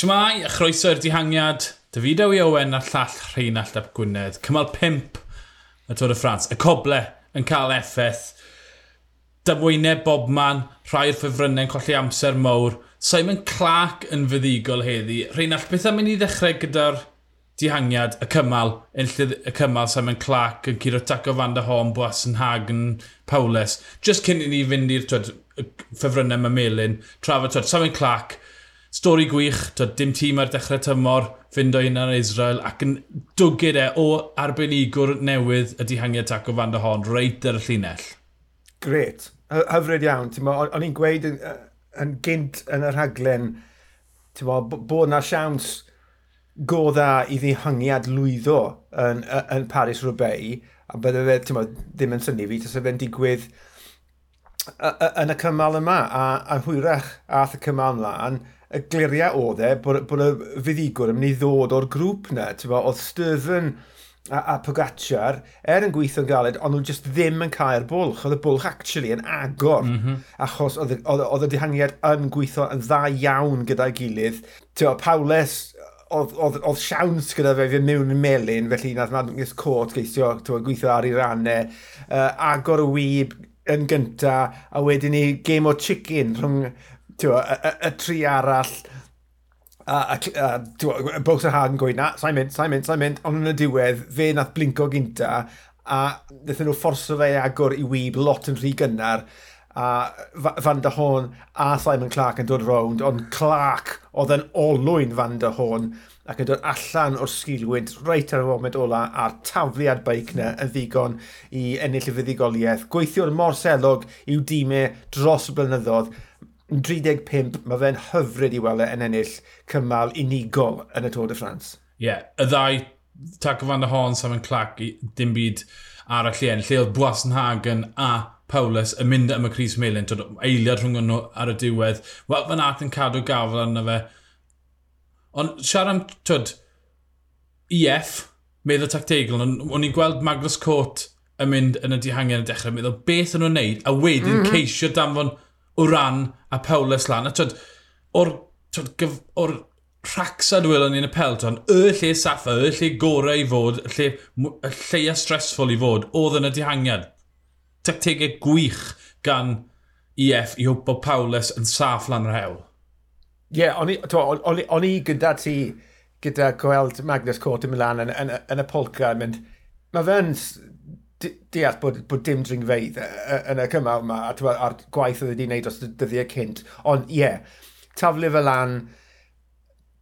Siamai, a chroeso i'r dihangiad, David i Owen a'r llall Rheinald ap Gwynedd. Cymal 5 y Tôr y Ffrans. Y coble yn cael effaith. Dafwynau bobman, rhai'r ffefrynnau'n colli amser mawr. Simon Clark yn fyddigol heddi. Rheinald, beth am mynd i ddechrau gyda'r dihangiad, y cymal, enllydd y cymal Simon Clark yn curo taco fan dy hon, bwas yn hag yn Pawles. Just cyn i ni fynd i'r ffefrynnau mae Melin, trafod Simon Clark, stori gwych, to, dim tîm ar dechrau tymor, fynd o un ar Israel, ac yn dwgyd e o arbenigwr newydd y dihangiau taco fan dy hon, reit ar y llinell. Gret, hyfryd iawn. O'n i'n gweud yn, yn gynt yn y rhaglen, mo, bod na siawns go dda i ddihangiad lwyddo yn, yn Paris-Roubaix, a bydde fe mo, ddim yn syni fi, tas e fe'n digwydd yn y cymal yma, a, a hwyrach ath y cymal ymlaen, y gliriau oedd e, bod, bod y fuddigwr yn mynd i ddod o'r grŵp na. Bo, oedd Sturfen a, a Pogacar er yn gweithio'n galed, ond nhw'n just ddim yn cael bwlch. Oedd y bwlch actually yn agor, mm -hmm. achos oedd, oedd, oedd y dihangiad yn gweithio yn dda iawn gyda'i gilydd. Tewa, Pawles oedd, oedd, oedd siawns gyda fe fynd mewn yn melun, felly nath Magnus Cwrt geisio tewa, gweithio ar ei rannau, uh, agor y wyb yn gynta, a wedyn ni game o chicken rhwng, tiwa, y, y, y tri arall, a, a, a tiwa, Bows a Hagen gweud, na, sa'n mynd, sa'n mynd, sa'n mynd, ond yn y diwedd, fe nath blinco gynta, a ddethon nhw fforso fe agor i wyb lot yn rhy gynnar, a Van der Horn a Simon Clark yn dod rownd, ond Clark oedd yn olwyn Van der Horn ac yn dod allan o'r sgilwynt reit ar y moment ola a'r tafliad beic na yn ddigon i ennill y fuddigoliaeth. Gweithio'r mor selog i'w dîmau e dros y blynyddoedd 35, mae fe'n hyfryd i weld e yn ennill cymal unigol yn y Tôr de France. Ie, yeah, y ddau, Taco Van der Horn, Simon Clark, dim byd arall i enn, lle oedd Boasnhagen a Paulus yn mynd am y Cris Melin, eiliad rhwng nhw ar y diwedd. Wel, fan at yn cadw gafel arno fe. Ond siarad am, twyd, EF, meddwl tactegol, o'n i'n gweld Magnus Cwrt yn mynd yn y dihangiad yn dechrau, meddwl beth yn nhw'n neud, a wedyn mm -hmm. ceisio danfon Wran a Paulus lan. A twyd, o'r, twyd, gyf, or rhacsa dwelon ni'n y pelton, y lle saffa, y lle gorau i fod, y lle, y lleia stressful i fod, oedd yn y dihangiad. Tactegau gwych gan EF i hwpo Paulus yn saff lan yr hewl. Ie, yeah, o'n i gyda ti, gyda gweld Magnus Cort yn Milan yn, yn, yn y polca, mynd, mae fe'n deall bod, bod dim dringfeidd e, e, yn y cymal yma, a'r gwaith oedd wedi wneud dros y dyddiau cynt. Ond ie, yeah, taflu fel lan,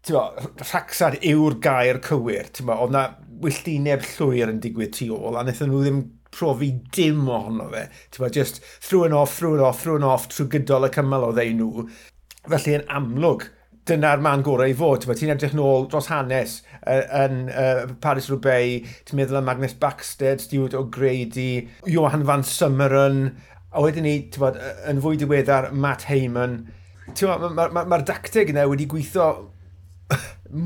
rhacsad yw'r gair cywir. Oedd na wylltineb llwyr yn digwydd tu ôl, a wnaethon nhw ddim profi dim ohono fe. Tywa, just through and off, through and off, through and off trwy gydol y cymal o ddeun nhw. Felly yn amlwg, dyna'r man gorau i fod. Ti'n edrych nôl dros hanes uh, yn uh, Paris-Roubaix, ti'n meddwl am Magnus Backstead, Stuart O'Grady, Johan Van Summeren, a wedyn ni, ti'n bod, yn fwy diweddar, Matt Heyman. Mae'r ma, ma, ma, dacteg yna wedi gweithio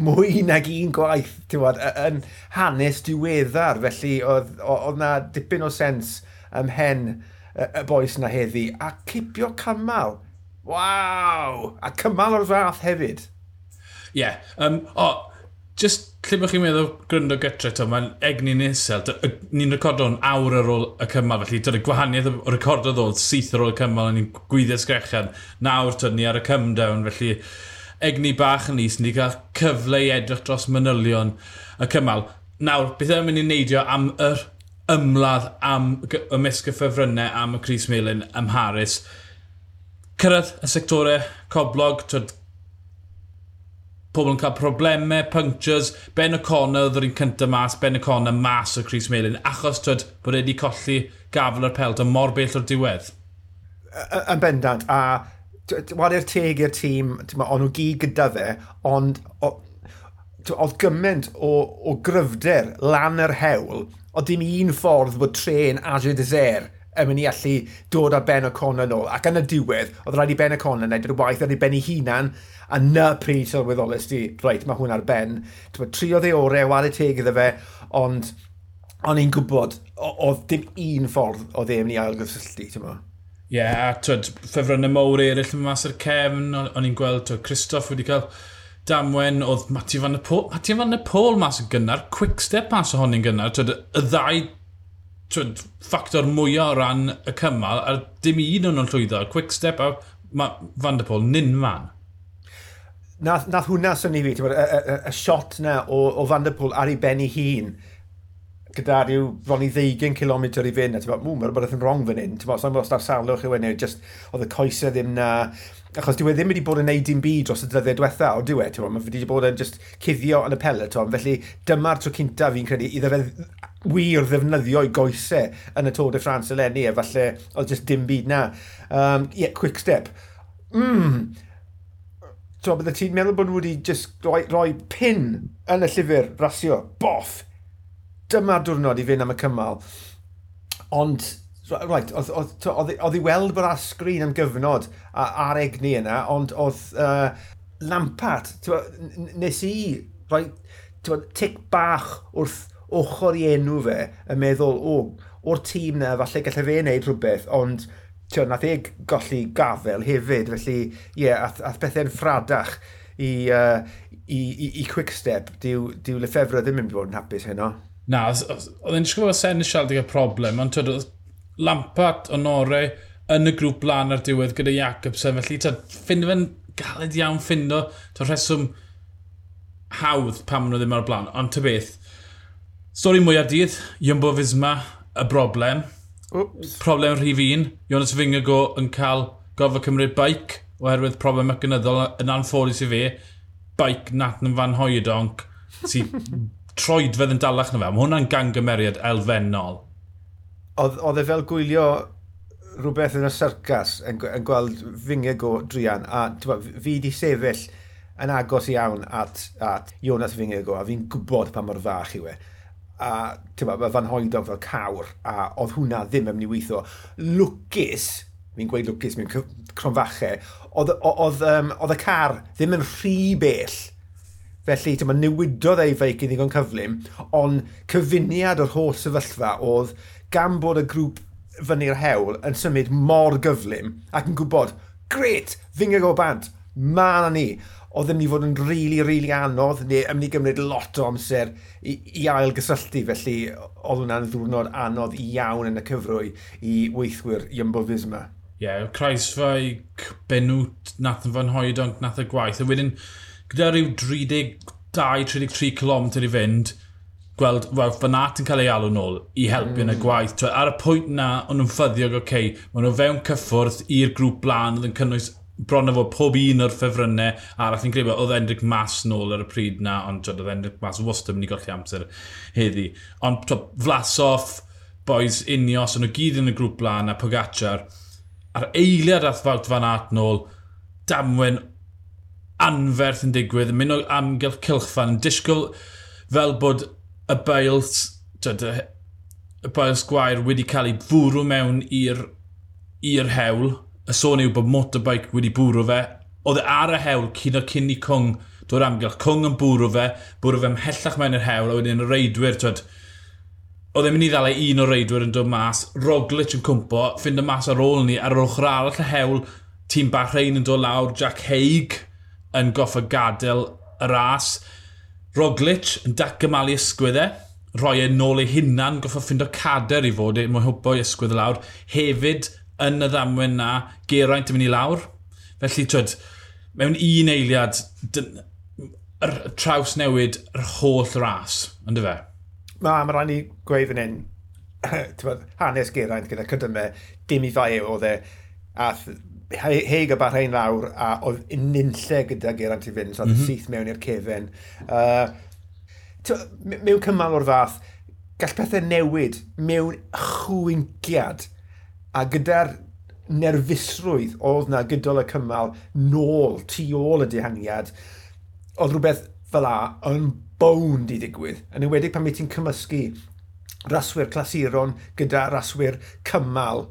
mwy nag un gwaith, ti'n bod, yn hanes diweddar, felly oedd, oedd na dipyn o sens ymhen y y boes na heddi, a cipio cymal Waw! A cymal o'r fath hefyd. Ie. Yeah. Um, o, oh, just lle bych chi'n meddwl gryndo gytre to, mae'n egni'n isel. Ni'n recordo hwn awr ar ôl y cymal, felly dyna gwahaniaeth o recordo ddod syth ar ôl y cymal, ni'n gweithio sgrechan. Nawr to, ni ar y cymdown, felly egni bach yn is, ni cael cyfle i edrych dros manylion y cymal. Nawr, beth yw'n mynd i neidio am yr ymladd am ymysg y ffefrynnau am y Cris Melin ym Mharis? cyrraedd y sectorau coblog, twyd, pobl yn cael problemau, punctures, Ben O'Connor oedd yr un cyntaf mas, Ben O'Connor mas o Chris Melin, achos twyd bod wedi colli gafel o'r pelt o mor bell o'r diwedd. Yn bendant, a wario teg i'r tîm, ond nhw gyd gyda fe, ond oedd gymaint o, o gryfder lan yr hewl, oedd dim un ffordd bod tren Ajay Deser yn mynd i allu dod ar ben y Conor nôl. Ac yn y diwedd, oedd rhaid i ben y Conor wneud yr waith ar ei ben ei hunan, a na pryd sylweddolus di, reit, mae hwn ar ben. Triodd ei orau, war y teg iddo fe, ond o'n i'n gwybod, oedd dim un ffordd o ddim e ni ailgysylltu, ti'n meddwl? Ie, yeah, a twyd, ffefryn y mawr eraill yn mas ar cefn, o'n i'n gweld, twyd, Christoph wedi cael damwen, oedd Matthew Van der Pôl, Matthew Van der Pôl mas yn gynnar, quick step mas o hon gynnar, twyd, y ddau twyd, ffactor mwyaf o ran y cymal, a dim un o'n llwyddo, quick step a ma, Van der Pôl, nyn fan. Nath, nath hwnna syni fi, y, y, y, shot na o, o Van der Pôl ar ei ben ei hun, gyda rhyw bron i ddeugen kilometr i fynd, a ti'n meddwl, mw, mae'n rhywbeth yn wrong fan hyn, ti'n meddwl, sa'n meddwl, sa'n salwch i wedi, just, oedd y coesau ddim na, Achos dwi e ddim wedi bod yn neud dim byd dros y dyddiau diwetha, o dwi wedi, mae wedi bod yn just cuddio yn y pelet, on, felly dyma'r tro cynta fi'n credu iddo fe wir ddefnyddio i goesau yn y Tôr de France eleni, a falle oedd just dim byd na. Um, yeah, quick step. Mm. So, bydde ti'n meddwl bod nhw wedi just roi, roi pin yn y llyfr rasio, boff. Dyma'r diwrnod i fynd am y cymal. Ond Right, oedd i weld bod ar sgrin am gyfnod ar egni yna, ond oedd uh, Lampard, nes i roi tic bach wrth ochr i enw fe yn meddwl, o, o'r tîm na, falle gallai fe wneud rhywbeth, ond tio, nath e golli gafel hefyd, felly ie, yeah, ath, ath pethau'n ffradach i, uh, i, i, i quick step, diw, diw Lefebvre ddim yn bod yn hapus heno. Na, oedd e'n siŵr bod Seneschal wedi cael problem, ond oedd Lampart o Nore yn y grŵp blan ar diwedd gyda Jacobsen. Felly, ta, ffind fe'n galed iawn ffindo. Ta rheswm hawdd pam nhw ddim ar blaen. Ond ta beth, stori mwyaf dydd, Jumbo Fisma, y broblem. Oops. Problem rhif un, Jonas Fingago yn cael gofod cymryd baic oherwydd problem mecanyddol yn anffodus i fe. Baic nat yn fan hoedonc sy'n troedfedd yn dalach na fe. Mae hwnna'n gangymeriad elfennol oedd oedd e fel gwylio rhywbeth yn y syrcas yn, yn gweld fyngeg o drian a tywa, fi wedi sefyll yn agos iawn at, at Jonas Fyngego a fi'n gwybod pa mor fach i we. A tywa, mae fan hoedog fel cawr a oedd hwnna ddim yn mynd i weithio. Lwcus, fi'n gweud lwcus, mewn cronfachau, oedd, oedd, um, oedd y car ddim yn rhy bell. Felly, tyma, newidodd ei feic i ddigon cyflym, ond cyfuniad o'r holl sefyllfa oedd gan bod y grŵp fyny'r hewl yn symud mor gyflym ac yn gwybod, gret, ddingeg o bant, ma na ni. Oedd ddim ni fod yn rili, really, rili really anodd, neu ym ni gymryd lot o amser i, i ail gysylltu, felly oedd hwnna'n ddwrnod anodd iawn yn y cyfrwy i weithwyr Jumbo Fisma. Ie, yeah, Craesfaig, Benwt, nath yn fan hoedon, nath y gwaith, a wedyn gyda rhyw 32-33 km i fynd, gweld, waw, fan at yn cael ei alw nôl i helpu mm. yn y mm. gwaith. Twa, ar y pwynt na, o'n nhw'n ffyddiog, oce, okay, maen nhw fewn cyffwrdd i'r grŵp blaen, oedd yn cynnwys bron o fod pob un o'r ffefrynnau arall yn greu oedd Endric Mas nôl ar y pryd na, ond oedd Endric Mas wastad yn mynd i golli amser heddi. Ond twa, flasoff, boys unios, o'n nhw gyd yn y grŵp blaen a Pogacar. Ar eiliad athfawt fan at nôl, damwen anferth yn digwydd, yn mynd o amgylch cilchfan, yn disgwyl fel bod y bails y bails Gwair wedi cael ei fwrw mewn i'r hewl. Y sôn yw bod motorbike wedi bwrw fe. Oedd e ar y hewl cyn o cyn i Cwng dod amgylch. Cwng yn bwrw fe, bwrw fe ymhellach mewn i'r hewl, a wedyn y reidwyr, twyd, oedd e'n mynd i ddala e un o'r reidwyr yn dod mas, Roglic yn cwmpo, ffind y mas ar ôl ni, ar yr ochr arall y hewl, tîm Bahrein yn dod lawr, Jack Haig yn goffa gadael y ras. Roglic yn dacamalu ysgwyddau, e, rhoi e nôl ei hunan, goffa ffind o cader i fod, e, mwyn hwbo i ysgwydd lawr. Hefyd, yn y ddamwen na, geraint yn mynd i lawr. Felly, twyd, mewn un eiliad, yr traws newid yr holl ras, ynddo fe? Ma, mae rhaid ni gweud fan hyn, hanes geraint gyda cydymau, dim i fai e oedd e, a heig y barhain lawr a oedd nynlle gyda Geraint i fynd, so oedd mm -hmm. syth mewn i'r cefen. Uh, mewn cymal o'r fath, gall pethau newid mewn chwyngiad a gyda'r nerfusrwydd oedd na gydol y cymal nôl, tu ôl y dihangiad, oedd rhywbeth fel a yn bownd i ddigwydd, yn ywedig pan mae ti'n cymysgu raswyr clasuron gyda raswyr cymal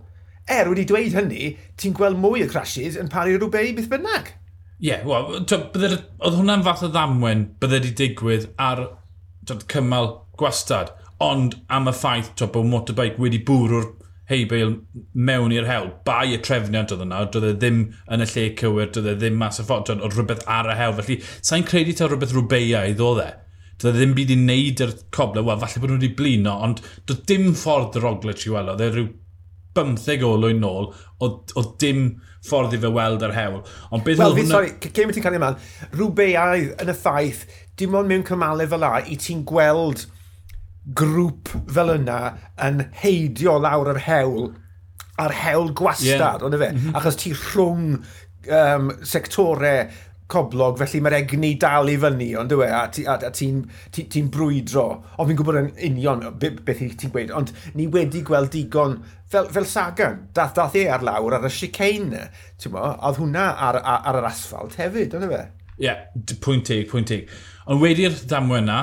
Er wedi dweud hynny, ti'n gweld mwy o crashes yn pari rhywbeth beth bynnag. Ie, yeah, wel, oedd hwnna'n fath o ddamwen bydde wedi digwydd ar twyd, cymal gwastad. Ond am y ffaith twyd, bod motorbike wedi bwrw'r heibeil mewn i'r hewl. Bai y trefniant oedd yna, doedd e ddim yn y lle cywir, doedd e ddim mas y ffordd, oedd rhywbeth ar y hewl. Felly, sa'n credu ta rhywbeth rhywbeiaidd oedd e? Doedd e ddim byd i wneud yr coble, wel, falle bod nhw wedi blino, ond doedd dim ffordd y Roglic i weld. Oedd e rhyw 15 olwyn nôl, oedd dim ffordd i fe weld ar hewl. Ond beth Wel, fi, hwnna... sori, cyn i ti'n cael ei ymlaen, rhywbeiaidd yn y ffaith, dim ond mewn cymalau fel la, i ti'n gweld grŵp fel yna yn heidio lawr yr hewl, ar hewl gwastad, yeah. ond fe? Mm -hmm. Achos ti rhwng um, sectorau coblog, felly mae'r egni dal i fyny, ond dwi, e? a ti'n ti, ti, ti brwydro. Ond fi'n gwybod yn union beth i ti'n gweud, ond ni wedi gweld digon fel, fel Sagan, dath, dath e ar lawr ar y chicane, ti'n mo, oedd hwnna ar, ar, ar, yr asfalt hefyd, ond fe? Ie, yeah, pwynt teg, pwynt teg. Ond wedi'r ddamwe yna,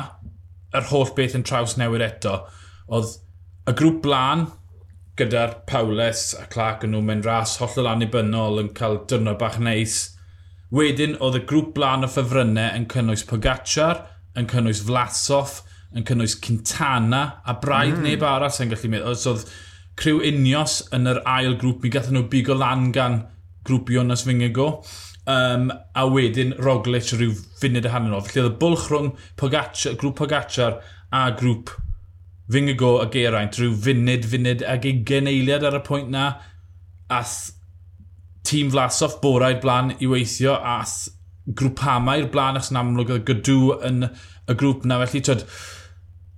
yr holl beth yn traws newid eto, oedd y grŵp blaen gyda'r Paulus a Clark yn nhw'n mynd ras holl hollol annibynnol yn cael dyrnod bach neis, Wedyn oedd y grŵp blaen o ffefrynnau yn cynnwys Pogacar, yn cynnwys Vlasov, yn cynnwys Quintana a braidd mm. neb arall sy'n gallu meddwl. So, oedd criw unios yn yr ail grŵp mi gathen nhw bigo lan gan grŵp Jonas Fingigo. Um, a wedyn Roglic rhyw funud y hanner o. Felly oedd y bwlch rhwng Pogacar, grŵp Pogacar a grŵp Fingigo a Geraint rhyw funud, funud ag ugen eiliad ar y pwynt na. A tîm flasoff borau'r blaen i weithio a grwpamau'r blaen achos yn amlwg oedd gydw yn y grŵp na. Felly, twyd,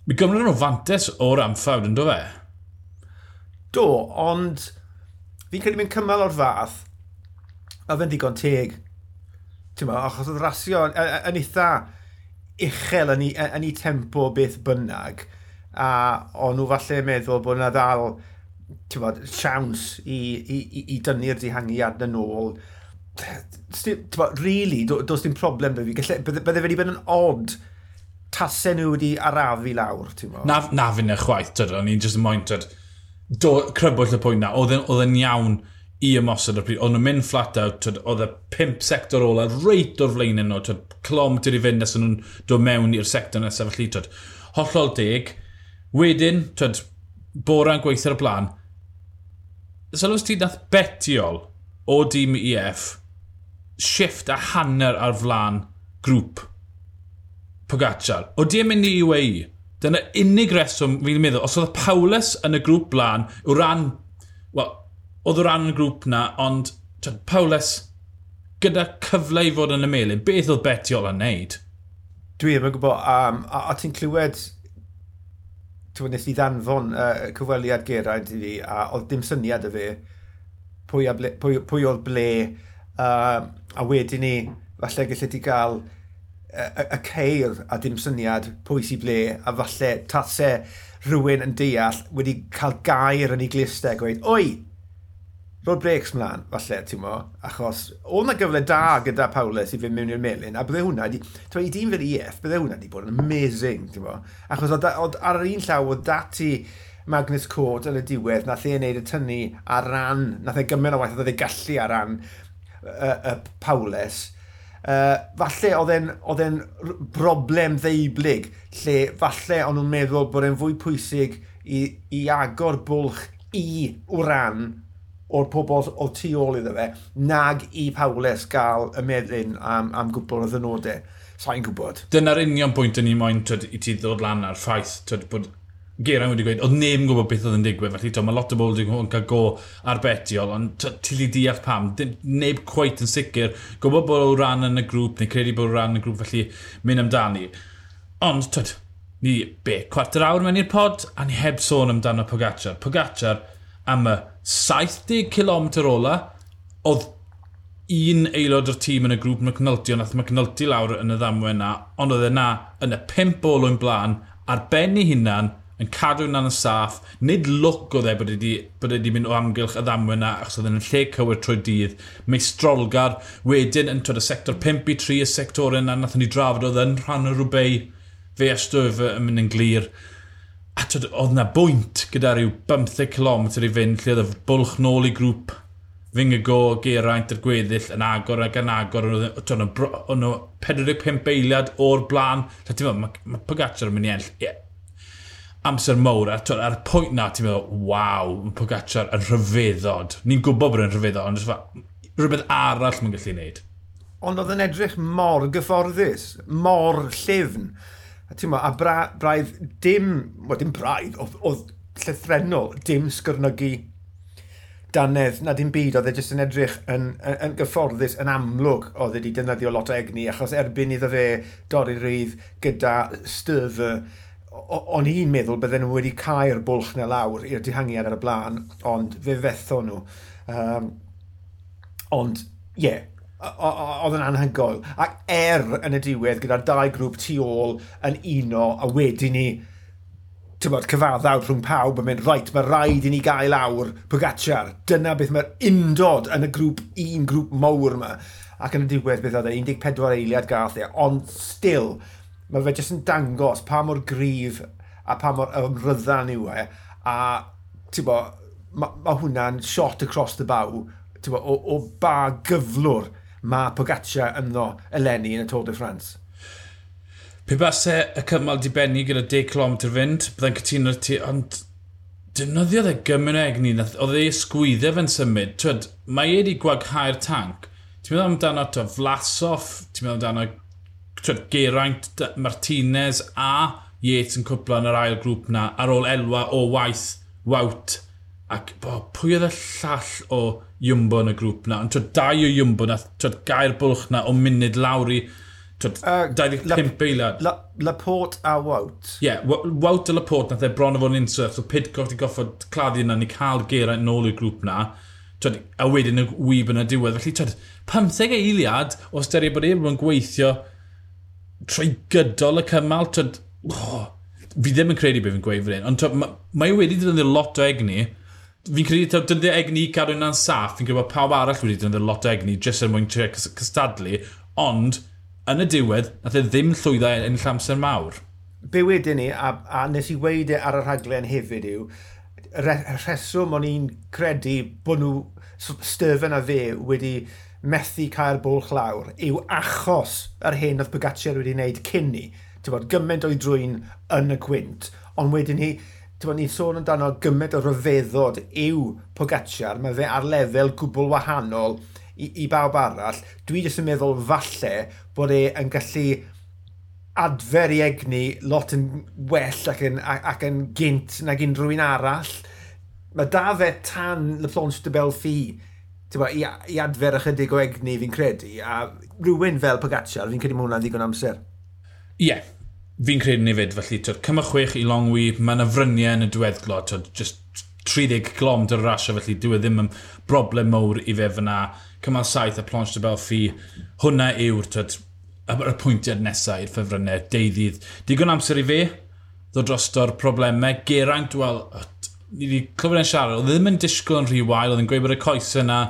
mi gymryd nhw fantes o'r amffawd, yn do fe? Do, ond fi'n credu mynd cymal o'r fath a fe'n ddigon teg. ti'n Ma, achos oedd rasio yn eitha uchel yn ei, yn ei tempo beth bynnag a o'n nhw falle meddwl bod yna ddal bod, siawns i, i, i, i dynnu'r dihangiad yn ôl. Bod, really, do, does dim problem fe fi. Bydde, bydde wedi bod yn odd tasau nhw wedi arafu lawr, ti'n bod? Na, na fi'n na chwaith, dod, o'n i'n just yn moyn, dod, do, crybwyll y pwynt na, oedd yn iawn i ymosod o'r pryd. Oedd nhw'n mynd flat out, oedd y pimp sector ola reit o'r flaen nhw, clom tyd i fynd nes nhw'n dod mewn i'r sector nesaf felly. Hollol deg. Wedyn, tyd, bora'n gweithio'r blaen, sylwys ti dath betiol o dîm EF shift a hanner ar flan grŵp Pogacar. O di mynd i UAE? Dyna unig reswm fi'n meddwl, os oedd Paulus yn y grŵp blaen, yw ran... Wel, oedd o ran y grŵp na, ond tjad, Paulus, gyda cyfle i fod yn y melin, beth oedd Betiol yn neud? Dwi ddim yn gwybod, um, a, a ti'n clywed ti'n nes i ddanfon uh, cyfweliad Geraint i fi, a oedd dim syniad y fe. Pwy, ble, pwy, pwy oedd ble, uh, a wedyn ni, falle gallu ti gael y, y ceir a dim syniad pwy sy'n ble, a falle tasau rhywun yn deall wedi cael gair yn ei glistau, gweud, oi, rhoi breaks mlaen, falle, ti'n mo, achos oedd na gyfle da gyda Paulus i fynd mewn i'r melin, a bydde hwnna ti'n i dîm fel EF, bydde hwnna wedi bod yn amazing, ti'n mo, achos oedd, oedd ar yr un llaw oedd dati Magnus Cwrt yn y diwedd, nath ei wneud y tynnu ar ran, nath ei gymryd o waith, oedd ei gallu ar ran y uh, uh, Paulus, uh, falle oedd e'n broblem ddeiblyg, lle falle o'n nhw'n meddwl bod e'n fwy pwysig i, i agor bwlch i wran o'r pobl o tu ôl iddo fe, nag i Pawles gael y meddyn am, am gwbl o ddynodau. Sa'n gwybod. Dyna'r union pwynt yn ni moyn twyd, i ti ddod lan ar ffaith twyd, bod Geraint wedi gweud, oedd neb yn gwybod beth oedd yn digwydd, felly to, mae lot o bobl wedi yn cael go ar betiol, ond ti li deall pam, neb cweit yn sicr, gwybod bod o ran yn y grŵp, neu credu bod o ran yn y grŵp, felly mynd amdani. Ond, twyd, ni be, cwarter awr mewn i'r pod, a ni heb sôn amdano Pogacar. Pogacar am y 70 km ola, oedd un aelod o'r tîm yn y grŵp McNulty, ond nath McNulty lawr yn y ddamwe yna, ond oedd yna yn y pimp bol o'n blaen, ar ben ei hunan, yn cadw yna'n y saff, nid lwc oedd e bod wedi, bod wedi mynd o amgylch y ddamwe yna, achos oedd yn lle cywir trwy dydd, meistrolgar, wedyn yn twyd y sector 5 i 3, y sector yna nath ni drafod oedd yn rhan o rhywbeth fe ystwyf yn mynd yn glir a twyd, oedd na bwynt gyda rhyw 15 km i fynd lle oedd y bwlch nôl i grŵp fyng y go Geraint, yr gweddill yn agor ag yn agor. O'n nhw 45 eiliad o'r blaen. lle ti'n meddwl, mae ma Pogacar yn mynd i enll. Yeah. Amser mowr. A twyd, ar y pwynt na, ti'n meddwl, waw, mae Pogacar yn rhyfeddod. Ni'n gwybod bod yn rhyfeddod, ond rhywbeth arall mae'n gallu gwneud. Ond oedd yn edrych mor gyfforddus, mor llifn. A ti'n a bra, braidd dim, wel dim braidd, oedd llythrenol, dim sgyrnygu danedd na dim byd, oedd e jyst yn edrych yn, yn, yn gyfforddus yn amlwg oedd wedi defnyddio lot o egni, achos erbyn iddo fe dorri rydd gyda styrfer, o'n i'n meddwl bydden nhw wedi cael bwlch na lawr i'r dihangiad ar y blaen, ond fe fetho nhw. Um, ond, ie, yeah, oedd yn anhygoel. Ac er yn y diwedd gyda'r dau grŵp tu ôl yn uno a wedyn ni tybod, cyfaddawd rhwng pawb yn mynd, rhaid, mae rhaid i ni gael awr Pogacar. Dyna beth mae'r undod yn y grŵp, un grŵp mawr yma. Ac yn y diwedd beth oedd e, 14 eiliad gath e, ond still, mae fe jyst yn dangos pa mor grif a pa mor ymryddan yw e. A, ti'n bo, mae ma hwnna'n shot across the bow, ti'n bo, o, o ba gyflwr mae Pogaccia ynddo eleni yn y Tôr de France. Pe basau y cymal dibennu gyda 10 km fynd, byddai'n cytuno ti, ond defnyddiodd e gymryd egni, oedd e sgwydde fe'n symud. Twyd, mae e wedi gwaghau'r tanc. Ti'n meddwl amdano to Vlasov, ti'n meddwl amdano twyd, Geraint, Martinez a Yates yn cwpla yn yr ail grŵp na ar ôl elwa o waith Wout Ac bo, pwy oedd y llall o Jumbo yn y grŵp na? Ond dau o Jumbo na, twyd gair bwlch na o munud lawr i twyd, uh, 25 eilad. Laporte a Wout. Ie, yeah, Wout a Laporte nath e bron o fod yn unsurf. So Pidcock di goffod claddu yna ni cael geraint nôl i'r grŵp na. Twyd, a wedyn y wyb yn y diwedd. Felly, twyd, 15 eiliad o styried bod e'n gweithio trwy gydol y cymal. Twyd, oh, fi ddim yn credu beth fi'n gweud fan hyn, ond mae ma wedi ddefnyddio lot o egni fi'n credu taw dyddiau egni cadw yna'n saff, fi'n credu bod pawb arall wedi dyddiau lot o egni jyst er mwyn trio cystadlu, ond yn y diwedd, nath e ddim llwyddo e yn llamser mawr. Be wedyn ni, a, a nes i weid e ar y rhaglen hefyd yw, y rheswm o'n i'n credu bod nhw, Styrfen a fe, wedi methu cael bwlch lawr yw achos yr hyn oedd Bogacar wedi wneud cyn ni. Ti'n bod, gymaint o'i drwy'n yn y gwynt, ond wedyn ni, hi Dyma ni'n sôn amdano gymaint o ryfeddod yw Pogacar, mae fe ar lefel gwbl wahanol i, i bawb arall. Dwi jyst yn meddwl falle bod e yn gallu adfer i egni lot yn well ac yn, ac yn gynt nag unrhyw un arall. Mae da fe tan Le Plonge de Belfi tywa, i, i adfer ychydig o egni fi'n credu, a rhywun fel Pogacar, fi'n credu mae hwnna'n ddigon amser. Ie, yeah, fi'n credu ni fyd, felly twyd, cymach chwech i Longwy, mae yna fryniau yn y diweddglo, twyd, just 30 glom dy'r rasio, felly dyw e ddim yn broblem mowr i fe fyna. Cymal saith a plonge dy Belfi, hwnna yw'r y pwyntiad nesaf i'r ffefrynnau, deuddydd. Digon amser i fe, ddod drosto'r problemau. Geraint, wel, ni wedi clyfod yn siarad, oedd ddim yn disgwyl yn rhy wael, oedd yn gweud bod y coes yna,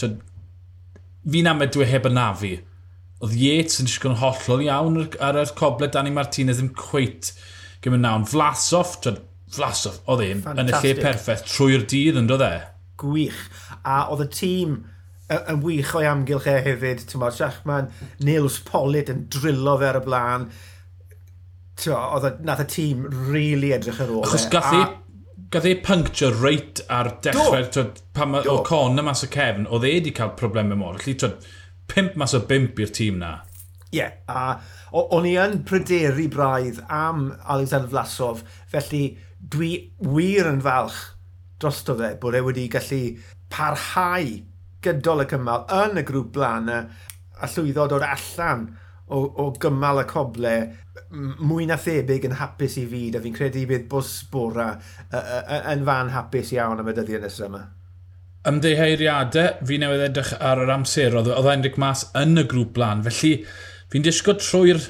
fi'n am dwi e heb y nafu Oedd Yates yn disgwyl yn hollol iawn ar yr coble Dani Martinez ddim cweit gymryd nawn. Flasoff, Flasoff, oedd e'n yn y lle perffaith trwy'r dydd yn dod e? Gwych. A oedd y tîm yn wych o'i amgylch e hefyd. Tymod, Siachman, Nils Pollitt yn drilo fe ar y blaen. Oedd nath y tîm rili really edrych ar ôl. E. Achos gath e, gath e puncture reit ar dechrau. Pan mae o con y mas o cefn, oedd e wedi cael problemau mor. Felly, twyd, pimp mas o bimp i'r tîm na. Ie, yeah, a o'n i yn pryderu braidd am Alexander Vlasov, felly dwi wir yn falch drosto fe bod e wedi gallu parhau gydol y cymal yn y grŵp blaen a llwyddo dod allan o, o gymal y coble mwy na thebyg yn hapus i fyd a fi'n credu bydd bws bora yn fan hapus iawn am y dyddiau nesaf yma ymddeheiriadau, fi newydd edrych ar yr amser, oedd, oedd Enric Mas yn y grŵp blaen. Felly, fi'n disgo trwy'r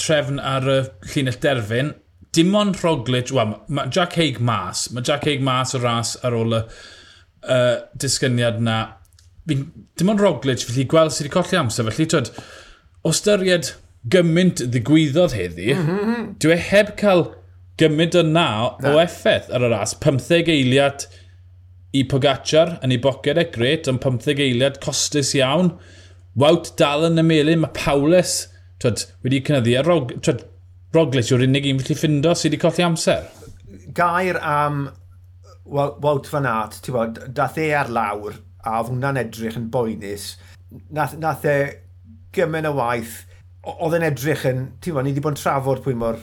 trefn ar y llinell derfyn. Dim ond Roglic, wel, mae Jack Haig mas. Mae Jack Haig mas o ras ar ôl y uh, disgyniad na. Fi, dim ond Roglic, felly gweld sydd wedi colli amser. Felly, twyd, o styried gymaint ddigwyddodd heddi, mm -hmm. dwi e heb cael gymaint yna o effaith ar y ras. 15 eiliad, i Pogacar yn ei boced e, gret, ond 15 eiliad costus iawn. Wout dal yn y melun, mae Paulus twyd, wedi cynyddu. A rog, twyd, Roglic yw'r unig un felly ffindo sydd wedi colli amser. Gair am Wout fan at, ti'n bod, dath e ar lawr a oedd hwnna'n edrych yn boenus. Nath, nath e gymen y waith, oedd e'n edrych yn, ti'n bod, ni wedi bod yn trafod pwy mor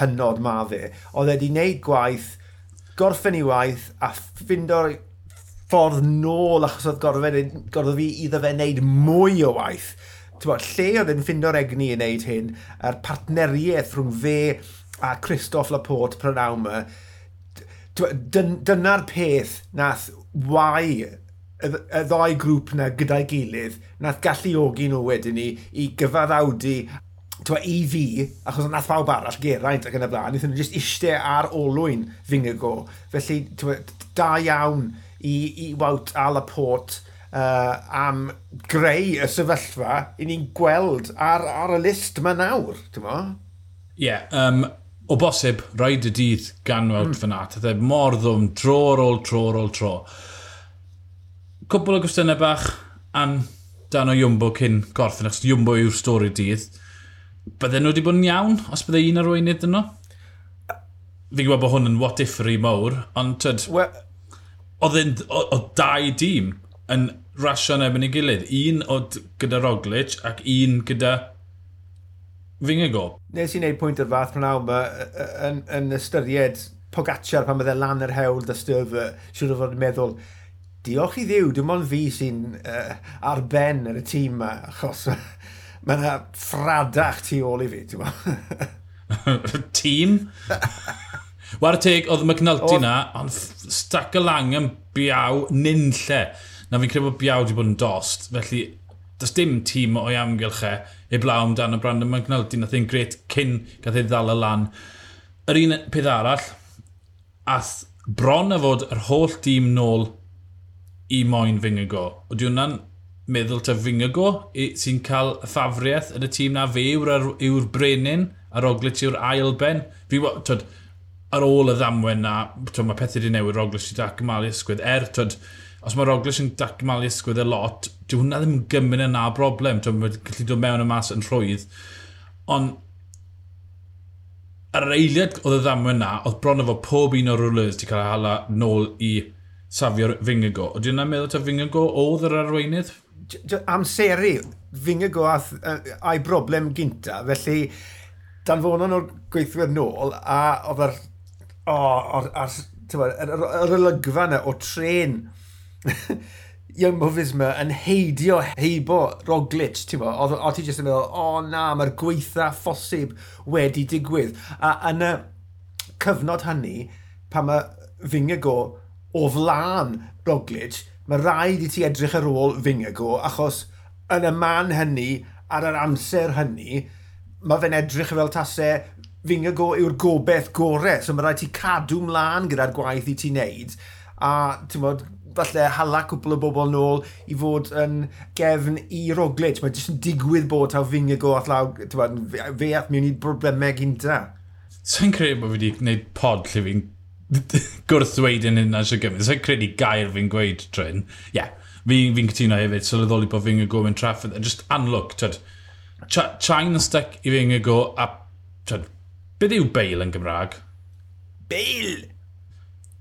hynod ma fe. Oedd e wedi gwneud gwaith gorffen i waith a ffindo'r ffordd nôl achos oedd gorfod, fi iddo fe wneud mwy o waith. Bo, lle oedd yn ffindo'r egni i wneud hyn, a'r partneriaeth rhwng fe a Christoph Laporte Pranawma, dyna'r peth nath wai y ddoi grŵp na gyda'i gilydd nath galluogi nhw wedyn ni i gyfaddawdu Twa, i fi, achos nath pawb arall geraint ac yn y blaen, wnaethon nhw jyst eistedd ar olwyn fingigo. Felly, twa, da iawn i, i wawt a Laporte uh, am greu y sefyllfa i ni'n gweld ar, ar y list yma nawr, ti'n mo? Ie, yeah, um, o bosib, rhaid y dydd gan ganwyd mm. fyna. Tydde mor ddwm, tro ar ôl, tro ar ôl, tro. Cwbl o gwestiynau bach am dan o Jumbo cyn gorffen, achos Jumbo yw'r stori dydd bydden nhw wedi bod yn iawn os bydde un arweinydd dyn nhw? Fi'n gwybod bod hwn yn what if i mawr, ond tyd, well, oedd dau dîm yn rasio yn ebyn ei gilydd. Un o gyda Roglic ac un gyda Fingigo. Nes i wneud pwynt o'r fath pan awma yn, yn ystyried Pogacar pan bydde lan yr hewl dy styf, siwr o fod yn meddwl, diolch i ddiw, dim ond fi sy'n uh, ar ben yn y tîm yma, achos mae yna ffradach tu ôl i fi, ti'n bo? Tîm? War teg, oedd McNulty na, ond stac y lang yn biaw nynlle. Na fi'n credu bod biaw wedi bod yn dost, felly does dim tîm o'i amgylch e, heblaw amdano Brandon McNulty, nath e'n gret cyn gath ei ddal y lan. Yr un peth arall, ath bron a fod yr holl dîm nôl i moyn fyngego. Ydy hwnna'n meddwl ta Fingago sy'n cael y ffafriaeth yn y tîm na fe yw'r yw brenin a Roglic yw'r ail ben. Fi, twyd, ar ôl y ddamwen na, twyd, mae pethau wedi newid Roglic i dacmalu ysgwydd. Er, twyd, os mae Roglic yn dacmalu ysgwydd y lot, dyw hwnna ddim yn gymryd yna broblem. Twyd, mae'n gallu dod mewn y mas yn rhwydd. Ond, ar yr eiliad oedd y ddamwen na, oedd bron o efo pob un o'r rwlers wedi cael ei hala nôl i safio'r Fingago. Oedden yna'n meddwl ta Fingago oedd yr arweinydd? amseru fyngau gwaith uh, a'i broblem gynta, felly danfonon o'r gweithwyr nôl a oedd yr oh, yr olygfa yna o tren Young Movies yma yn heidio heibo Roglic, ti'n bo, o ti jyst yn meddwl, o oh, na, mae'r gweitha ffosib wedi digwydd. A yn y cyfnod hynny, pan mae Fingago o flan Roglic, mae rhaid i ti edrych ar ôl Fingago, achos yn y man hynny, ar yr amser hynny, mae fe'n edrych fel tasau Fingago yw'r gobeith gorau, so mae rhaid ti cadw mlaen gyda'r gwaith i ti wneud, a ti'n bod, falle hala cwpl o bobl nôl i fod yn gefn i Roglic. Mae jyst yn digwydd bod taw Fingago at law, ti'n bod, fe at mewn i broblemau gynta. Sa'n credu bod fi wedi gwneud pod lle fi'n gwrth dweud yn hynna sy'n gymryd. Sa'n credu gair fi'n gweud Tryn. Ie, yeah. fi'n fi cytuno hefyd, sylweddoli bod fi'n go mewn Trafford. Just anlwg, tyd. Chain yn stuck i fi'n go a... Tyd, beth yw bail yn Gymraeg? Bail!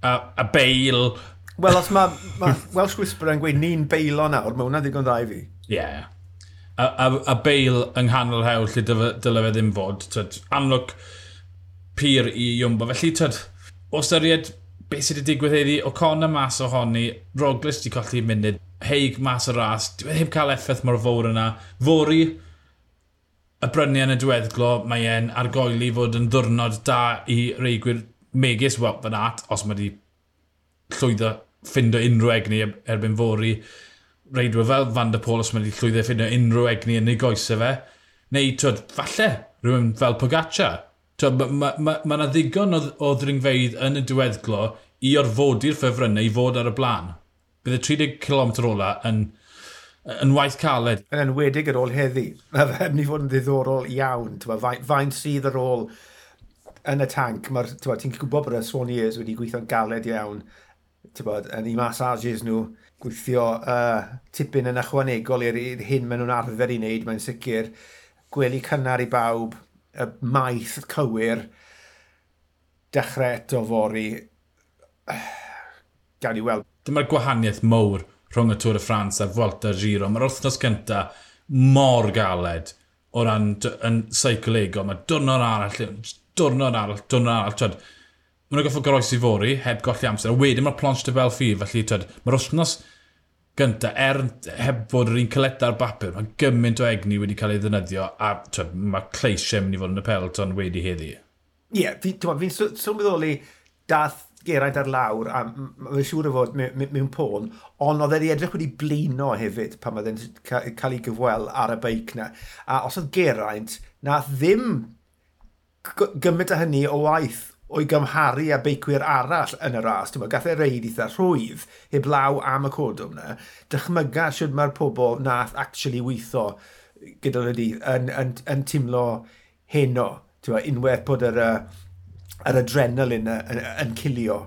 A, a bail... Wel, os mae ma Welsh Whisperer yn gweud ni'n bailo nawr, mae hwnna ddigon dda i fi. Ie. Yeah. A, a, a bail yng nghanol hewl lle dyle fe ddim fod. Tyd, amlwg pyr i Iwmbo. Felly, tyd, o styried beth sydd wedi digwydd heddi, o Conna mas ohoni, Roglic wedi colli munud, Heig mas o ras, dwi wedi cael effaith mor fawr yna. Fori, y bryniau yn y diweddglo, mae e'n argoeli fod yn ddwrnod da i reigwyr megis wel fan at, os mae wedi llwyddo ffindo unrhyw egni erbyn fori. Reidwyr fel Van der Pôl, os mae wedi llwyddo ffindo unrhyw egni yn ei goesau fe. Neu, twyd, falle, rhywun fel Pogaccia, mae yna ma, ma, ma ddigon o, o ddringfeidd yn y diweddglo i orfodi'r ffefrynnau i fod ar y blaen. Bydd y 30 km ola yn, yn waith caled. Yn enwedig ar ôl heddi. Mae fe mynd i fod yn ddiddorol iawn. Faint fain sydd ar ôl yn y tank. Ti'n gwybod bod y Swaniers wedi gweithio'n galed iawn bod, yn eu massages nhw, gweithio uh, tipyn yn ychwanegol i'r hyn maen nhw'n arfer i wneud, mae'n sicr, gwely cynnar i bawb, y maith cywir dechrau eto fori gael i weld. Dyma'r gwahaniaeth mowr rhwng y Tŵr y Ffrans a Volta Giro. Mae'r wrthnos cynta mor galed o ran yn seicolego. Mae dwrnod arall, dwrnod arall, dwrnod arall. Twed, maen nhw'n goffo goroes fori heb golli amser. A wedyn mae'r plonch de fel ffi. Felly, twed, mae'r wythnos Gynta, er heb fod yr un cyleda'r bapur, mae gymaint o egni wedi cael ei ddynyddio a twa, mae cleisiau mynd i fod yn y pelton wedi heddi. Ie, yeah, fi'n fi sylweddoli dath Geraint ar lawr, a mae'n siŵr o fod mewn pôn, ond oedd e wedi edrych wedi blino hefyd pan oedd e'n cael ei gyfwel ar y beic na. A os oedd Geraint, nath ddim gymaint o hynny o waith o'i gymharu a beicwyr arall yn y ras. Ti'n gath e reid eitha rhwydd heb law am y codwm yna. Dychmyga sydd mae'r pobl nath actually weithio gyda nhw dydd yn, yn, yn teimlo heno. Ti'n unwaith bod yr, yr adrenalin yn, yn, yn cilio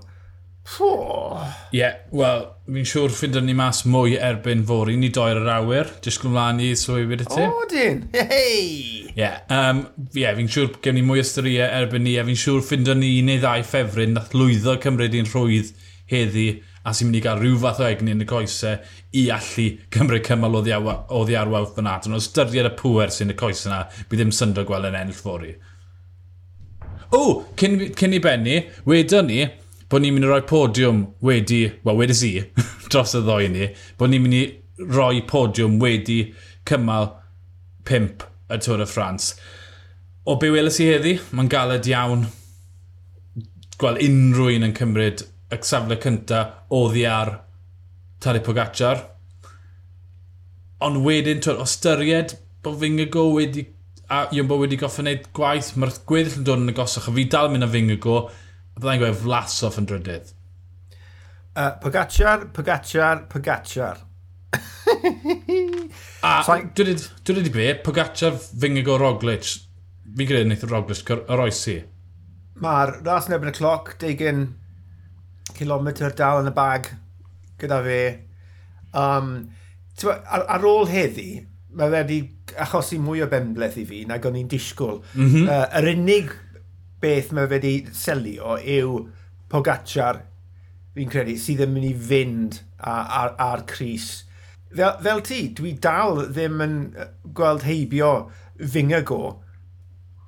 Ie, yeah, wel, fi'n siŵr ffyndwn ni mas mwy erbyn fori. Ni doer yr awyr, disgwyl mlaen i swywyr y ti. O, dyn! Hei! Ie, yeah, um, yeah, fi'n siŵr gen ni mwy o styriau erbyn ni, a fi'n siŵr ffyndwn ni un neu ddau ffefryn nath lwyddo cymryd i'n rhwydd heddi a sy'n mynd i gael rhyw fath o egni yn y coesau i allu cymryd cymal o ddiarwawth fyna. at. Ond os dyried y pŵer sy'n y coesau yna, bydd ddim syndo gweld yn ennill fori. O, cyn, cyn i benni, wedyn ni, bod ni'n mynd i roi podiwm wedi, wel wedi si, dros y ddoi ni, bod ni'n mynd i roi podiwm wedi cymal 5 y Tôr y Ffrans. O be weles i heddi, mae'n galed iawn gweld unrhyw un yn cymryd y safle cyntaf oddi ar Tari Pogacar. Ond wedyn, twyd, o styried bod Fingago wedi a Iwmbo wedi goffa wneud gwaith, mae'r gweddill yn dod yn y gosach a fi dal mynd â Fingago, Byddai'n gweud Vlasov yn drydydd. Uh, Pogacar, Pogacar, Pogacar. a so, dwi wedi be, Pogacar Fingigo Roglic. Fi'n credu wneud Roglic yr oesi. Mae'r ras yn ebyn y cloc, 20 kilometr dal yn y bag gyda fe. Um, twa, ar, ar ôl heddi, mae wedi achosi mwy o bembleth i fi nag o'n i'n disgwyl. Mm -hmm. uh, yr unig beth mae wedi selio yw Pogacar, fi'n credu, sydd yn mynd i fynd ar, ar, Cris. Fel, fel ti, dwi dal ddim yn gweld heibio Fingago.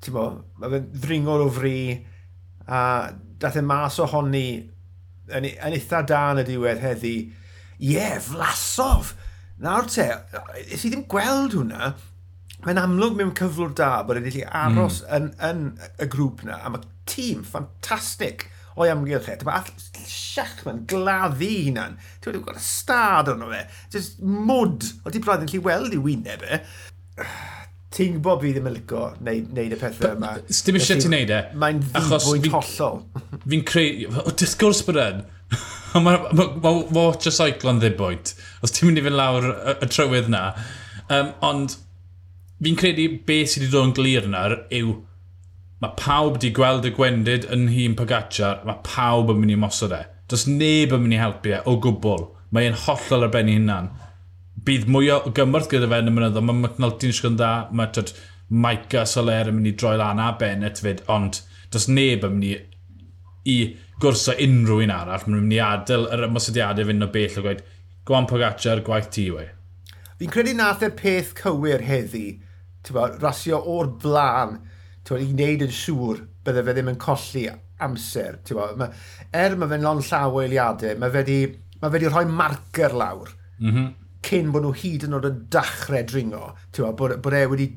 Ti'n mo, mae fe'n ddringol o fri, a dath e mas ohoni yn, e, yn eitha da yn y diwedd heddi. Ie, yeah, flasof! Nawr te, ys i ddim gweld hwnna mae'n amlwg mewn cyflwr da bod wedi aros mm. yn, yn, y grŵp na, a mae tîm ffantastig o'i amgylch e. Mae all Siachman gladdu hunan. Ti'n wedi gweld y stad o'n fe. Just mwd. O ti braidd yn lli weld i wyneb e. Ti'n gwybod fi ddim yn licio neud, neud y pethau yma. Dim eisiau ti'n neud e. Mae'n ddibwynt hollol. Fi'n creu... O, disgwrs bod yn. Mae watch a cycle yn ddibwynt. Os ti'n mynd i fynd lawr y, y trywydd na. Um, ond fi'n credu beth sydd wedi dod yn glir yna yw mae pawb wedi gweld y gwendid yn hun Pogacar, mae pawb yn mynd i mosod e. Does neb yn mynd i helpu e o gwbl. Mae e'n hollol ar ben i hunan. Bydd mwy o gymorth gyda fe yn y mynyddo. Mae McNulty'n siŵr dda. Mae tyd, Maica Soler yn mynd i droi lan a Bennett fyd. Ond does neb yn mynd i, i gwrso unrhyw un arall. Mae'n mynd i adael yr ymosodiadau fynd o bell o gweud, gwan Pogacar, gwaith ti wei. Fi'n credu nath e'r peth cywir heddi rasio o'r blaen, bod, i wneud yn siŵr bydde fe ddim yn colli amser. Bod, ma, er mae fe'n lon llaw o eiliadau, mae fe wedi ma fe rhoi marker lawr mm -hmm. cyn bod nhw hyd yn oed yn dachrau dringo. Bod, bod, bod e wedi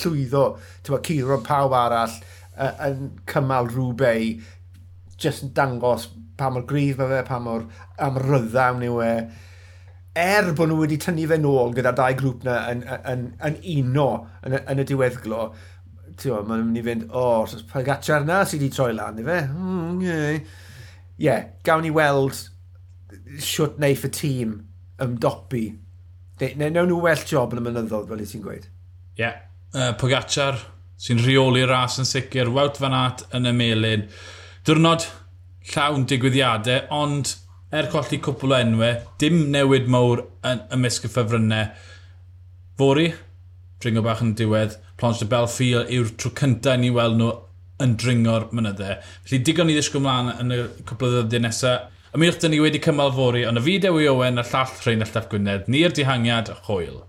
llwyddo bod, curo pawb arall uh, yn cymal rhywbeth jyst yn dangos pa mor gryf mae fe, pa mor amryddawn yw e. Uh, er bod nhw wedi tynnu fe nôl gyda'r dau grŵp na yn, yn, yn yn uno yn, yn y diweddglo, ti'n maen nhw'n mynd i fynd, o, oh, pa gatchar na sydd wedi troi lan i fe? Mm, okay. Yeah, gawn ni weld siwt neiff y tîm ymdopi. Ne, ne, newn nhw well job yn y mynyddodd, fel i ti'n gweud. Ie, yeah. uh, Pogacar sy'n rheoli ras yn sicr, Wout Van Aert yn y melin. Diwrnod llawn digwyddiadau, ond er colli cwpl o enwau, dim newid mawr yn ymysg y ffefrynnau. Fori, dringo bach yn diwedd, Planche de Belfield yw'r tro cyntaf ni weld nhw yn dringo'r mynyddau. Felly digon ni ddysgu mlaen yn y cwpl o ddyddiau nesaf. Ymwyrch dyn ni wedi cymal fori, ond y fideo i Owen a llall Rhain a Llaf Gwynedd, ni'r dihangiad, hwyl.